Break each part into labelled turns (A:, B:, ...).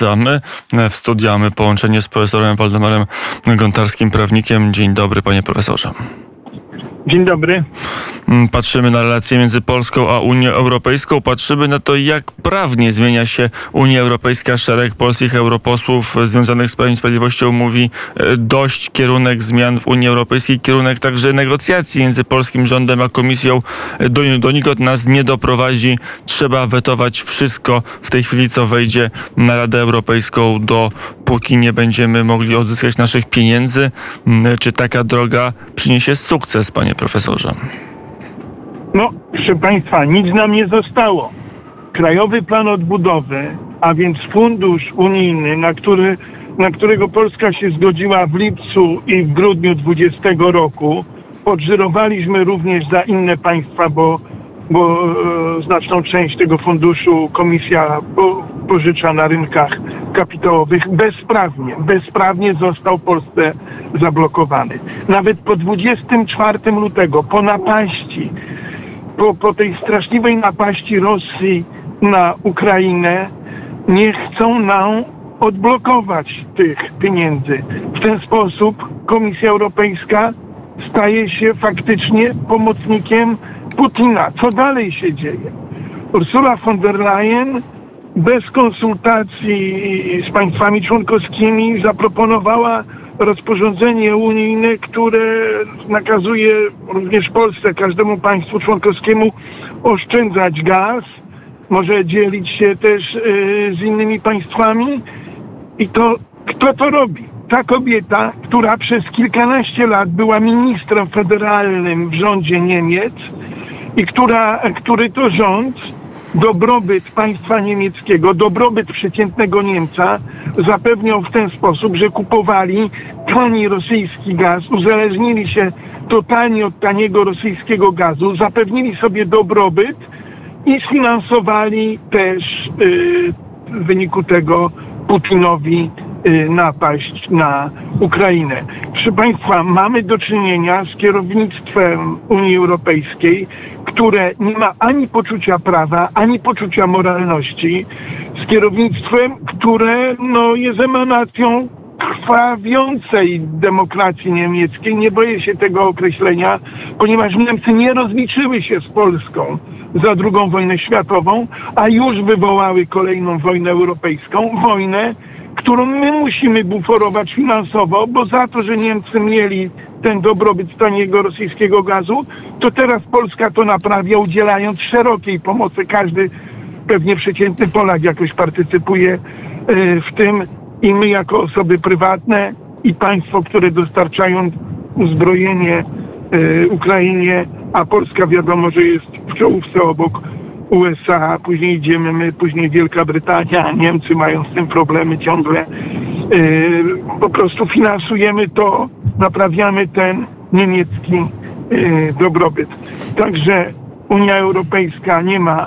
A: Witamy w studiu. Mamy połączenie z profesorem Waldemarem Gontarskim, prawnikiem. Dzień dobry, panie profesorze.
B: Dzień dobry.
A: Mm, patrzymy na relacje między Polską a Unią Europejską. Patrzymy na to, jak prawnie zmienia się Unia Europejska. Szereg polskich europosłów związanych z Prawem i Sprawiedliwością mówi e, dość kierunek zmian w Unii Europejskiej, kierunek także negocjacji między polskim rządem a komisją e, do, do nas nie doprowadzi. Trzeba wetować wszystko w tej chwili, co wejdzie na Radę Europejską, dopóki nie będziemy mogli odzyskać naszych pieniędzy. Mm, czy taka droga przyniesie sukces, panie profesorze?
B: No, proszę Państwa, nic nam nie zostało. Krajowy Plan Odbudowy, a więc fundusz unijny, na, który, na którego Polska się zgodziła w lipcu i w grudniu 2020 roku, podżyrowaliśmy również za inne państwa, bo, bo e, znaczną część tego funduszu komisja po, pożycza na rynkach kapitałowych bezprawnie. Bezprawnie został Polsce zablokowany. Nawet po 24 lutego, po napaści po, po tej straszliwej napaści Rosji na Ukrainę nie chcą nam odblokować tych pieniędzy. W ten sposób Komisja Europejska staje się faktycznie pomocnikiem Putina. Co dalej się dzieje? Ursula von der Leyen bez konsultacji z państwami członkowskimi zaproponowała rozporządzenie unijne, które nakazuje również Polsce, każdemu państwu członkowskiemu oszczędzać gaz, może dzielić się też y, z innymi państwami. I to kto to robi? Ta kobieta, która przez kilkanaście lat była ministrem federalnym w rządzie Niemiec i która, który to rząd dobrobyt państwa niemieckiego, dobrobyt przeciętnego Niemca zapewniał w ten sposób, że kupowali tani rosyjski gaz, uzależnili się totalnie od taniego rosyjskiego gazu, zapewnili sobie dobrobyt i sfinansowali też yy, w wyniku tego Putinowi napaść na Ukrainę. Proszę Państwa, mamy do czynienia z kierownictwem Unii Europejskiej, które nie ma ani poczucia prawa, ani poczucia moralności, z kierownictwem, które no, jest emanacją krwawiącej demokracji niemieckiej. Nie boję się tego określenia, ponieważ Niemcy nie rozliczyły się z Polską za II wojnę światową, a już wywołały kolejną wojnę europejską, wojnę, którą my musimy buforować finansowo, bo za to, że Niemcy mieli ten dobrobyt taniego rosyjskiego gazu, to teraz Polska to naprawia, udzielając szerokiej pomocy. Każdy pewnie przeciętny Polak jakoś partycypuje e, w tym i my jako osoby prywatne i państwo, które dostarczają uzbrojenie e, Ukrainie, a Polska wiadomo, że jest w czołówce obok USA, później idziemy my, później Wielka Brytania, Niemcy mają z tym problemy ciągle. Yy, po prostu finansujemy to, naprawiamy ten niemiecki yy, dobrobyt. Także Unia Europejska nie ma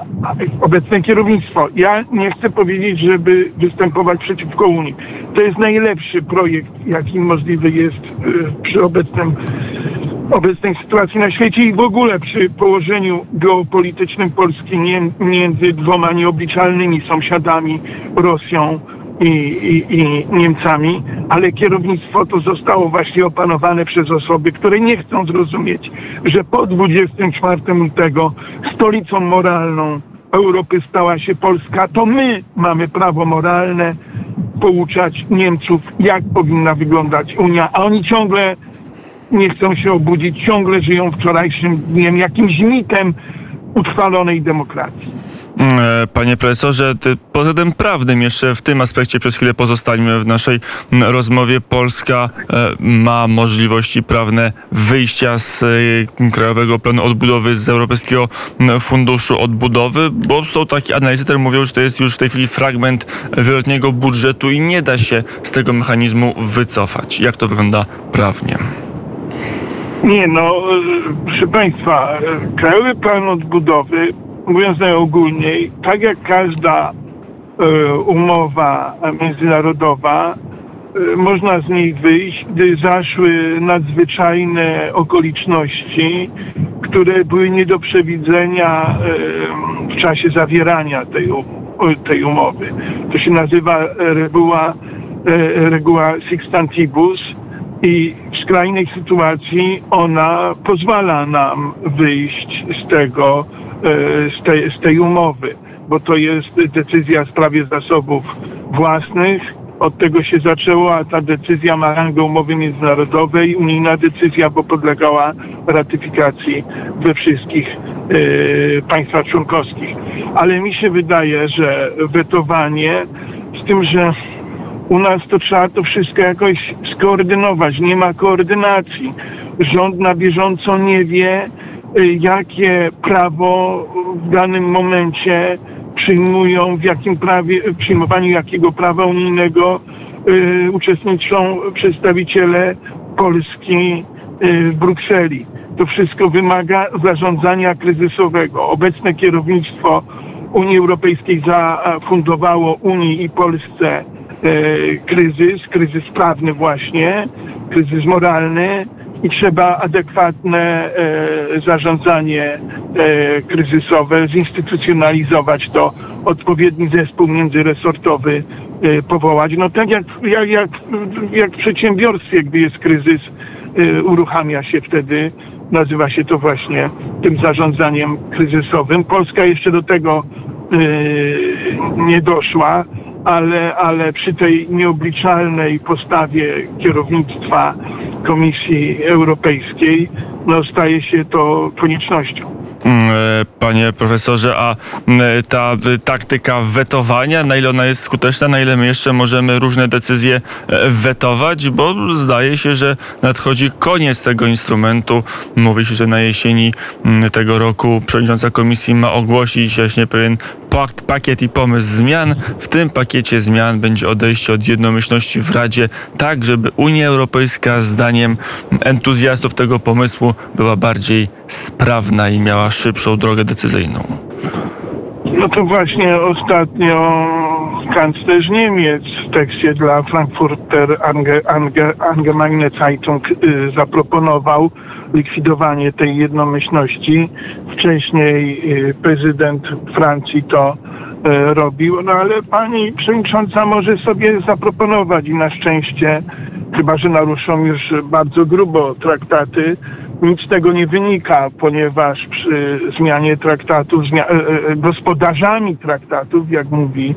B: obecne kierownictwo. Ja nie chcę powiedzieć, żeby występować przeciwko Unii. To jest najlepszy projekt, jaki możliwy jest yy, przy obecnym obecnej sytuacji na świecie i w ogóle przy położeniu geopolitycznym Polski między dwoma nieobliczalnymi sąsiadami, Rosją i, i, i, Niemcami, ale kierownictwo to zostało właśnie opanowane przez osoby, które nie chcą zrozumieć, że po 24 lutego stolicą moralną Europy stała się Polska, to my mamy prawo moralne pouczać Niemców, jak powinna wyglądać Unia, a oni ciągle nie chcą się obudzić, ciągle żyją wczorajszym dniem, jakimś mitem utrwalonej demokracji.
A: E, panie profesorze, poza tym prawnym jeszcze w tym aspekcie przez chwilę pozostańmy w naszej rozmowie. Polska e, ma możliwości prawne wyjścia z e, Krajowego Planu Odbudowy, z Europejskiego Funduszu Odbudowy, bo są takie analizy, które mówią, że to jest już w tej chwili fragment wieloletniego budżetu i nie da się z tego mechanizmu wycofać. Jak to wygląda prawnie?
B: Nie, no, proszę Państwa, Krajowy Plan Odbudowy, mówiąc najogólniej, tak jak każda e, umowa międzynarodowa, e, można z niej wyjść, gdy zaszły nadzwyczajne okoliczności, które były nie do przewidzenia e, w czasie zawierania tej umowy. tej umowy. To się nazywa reguła, e, reguła Sixtantibus i w skrajnej sytuacji ona pozwala nam wyjść z tego, e, z tej, z tej umowy, bo to jest decyzja w sprawie zasobów własnych. Od tego się zaczęło, a ta decyzja ma rangę umowy międzynarodowej, unijna decyzja, bo podlegała ratyfikacji we wszystkich e, państwach członkowskich. Ale mi się wydaje, że wetowanie z tym, że u nas to trzeba to wszystko jakoś skoordynować. Nie ma koordynacji. Rząd na bieżąco nie wie, y, jakie prawo w danym momencie przyjmują, w jakim prawie, przyjmowaniu jakiego prawa unijnego y, uczestniczą przedstawiciele Polski y, w Brukseli. To wszystko wymaga zarządzania kryzysowego. Obecne kierownictwo Unii Europejskiej zafundowało Unii i Polsce kryzys, kryzys prawny właśnie, kryzys moralny i trzeba adekwatne e, zarządzanie e, kryzysowe, zinstytucjonalizować to, odpowiedni zespół międzyresortowy powołać. No tak jak, jak, jak, jak w przedsiębiorstwie, gdy jest kryzys, uruchamia się wtedy, nazywa się to właśnie tym zarządzaniem kryzysowym. Polska jeszcze do tego nie doszła ale, ale przy tej nieobliczalnej postawie kierownictwa Komisji Europejskiej no, staje się to koniecznością.
A: Mm, e, panie profesorze, a mm, ta taktyka wetowania, na ile ona jest skuteczna, na ile my jeszcze możemy różne decyzje e, wetować, bo zdaje się, że nadchodzi koniec tego instrumentu. Mówi się, że na jesieni mm, tego roku przewodnicząca komisji ma ogłosić właśnie pewien pakiet i pomysł zmian. W tym pakiecie zmian będzie odejście od jednomyślności w Radzie, tak żeby Unia Europejska zdaniem entuzjastów tego pomysłu była bardziej sprawna i miała szybszą drogę decyzyjną.
B: No to właśnie ostatnio kanclerz Niemiec w tekście dla Frankfurter Allgemeine Zeitung y, zaproponował likwidowanie tej jednomyślności. Wcześniej y, prezydent Francji to y, robił, no ale pani przewodnicząca może sobie zaproponować i na szczęście, chyba że naruszą już bardzo grubo traktaty, nic z tego nie wynika, ponieważ przy zmianie traktatów, zmia e, e, gospodarzami traktatów, jak mówi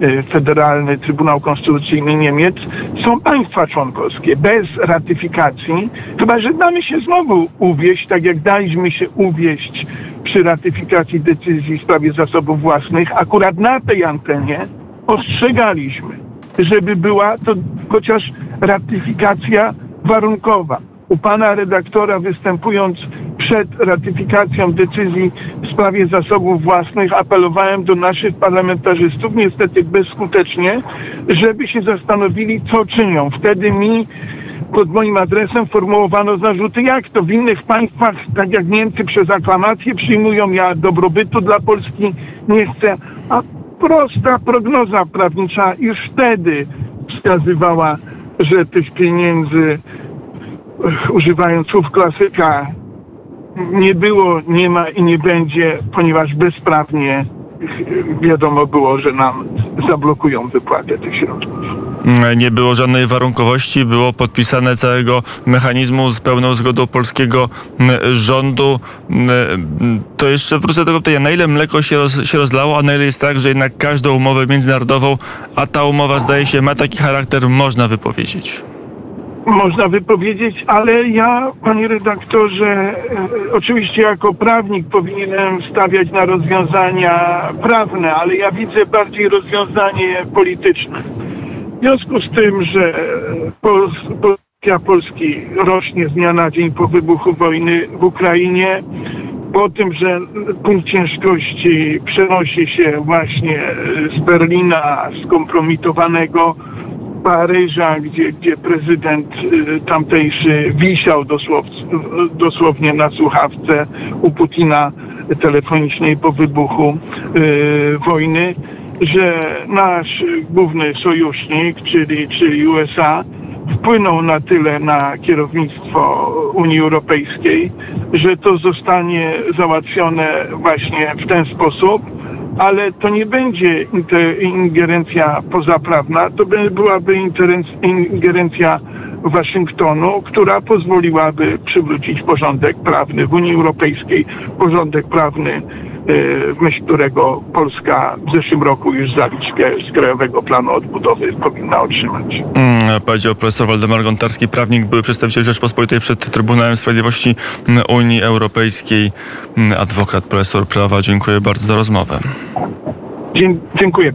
B: e, Federalny Trybunał Konstytucyjny Niemiec, są państwa członkowskie. Bez ratyfikacji, chyba że damy się znowu uwieść, tak jak daliśmy się uwieść przy ratyfikacji decyzji w sprawie zasobów własnych, akurat na tej antenie ostrzegaliśmy, żeby była to chociaż ratyfikacja warunkowa u pana redaktora występując przed ratyfikacją decyzji w sprawie zasobów własnych apelowałem do naszych parlamentarzystów, niestety bezskutecznie, żeby się zastanowili, co czynią. Wtedy mi pod moim adresem formułowano zarzuty, jak to w innych państwach, tak jak Niemcy przez aklamację przyjmują, ja dobrobytu dla Polski nie chcę. A prosta prognoza prawnicza już wtedy wskazywała, że tych pieniędzy używając słów klasyka, nie było, nie ma i nie będzie, ponieważ bezprawnie wiadomo było, że nam zablokują wypłatę tych środków.
A: Nie było żadnej warunkowości, było podpisane całego mechanizmu z pełną zgodą polskiego rządu. To jeszcze wrócę do tego pytania, na ile mleko się, roz, się rozlało, a na ile jest tak, że jednak każdą umowę międzynarodową, a ta umowa zdaje się ma taki charakter, można wypowiedzieć
B: można wypowiedzieć, ale ja, panie redaktorze, e, oczywiście jako prawnik powinienem stawiać na rozwiązania prawne, ale ja widzę bardziej rozwiązanie polityczne. W związku z tym, że pozycja Polski rośnie z dnia na dzień po wybuchu wojny w Ukrainie, po tym, że punkt ciężkości przenosi się właśnie z Berlina skompromitowanego Paryża, gdzie, gdzie prezydent y, tamtejszy wisiał dosłownie na słuchawce u Putina telefonicznej po wybuchu y, wojny, że nasz główny sojusznik, czyli, czyli USA, wpłynął na tyle na kierownictwo Unii Europejskiej, że to zostanie załatwione właśnie w ten sposób, ale to nie będzie ingerencja pozaprawna, to by, byłaby ingerencja Waszyngtonu, która pozwoliłaby przywrócić porządek prawny w Unii Europejskiej, porządek prawny, myśl którego Polska w zeszłym roku już zaliczkę z Krajowego Planu Odbudowy powinna otrzymać.
A: Mm, Powiedział profesor Waldemar Gontarski, prawnik, były przedstawiciel Rzeczpospolitej przed Trybunałem Sprawiedliwości Unii Europejskiej, mm, adwokat, profesor prawa. Dziękuję bardzo za rozmowę.
B: Dzie- dziękuję.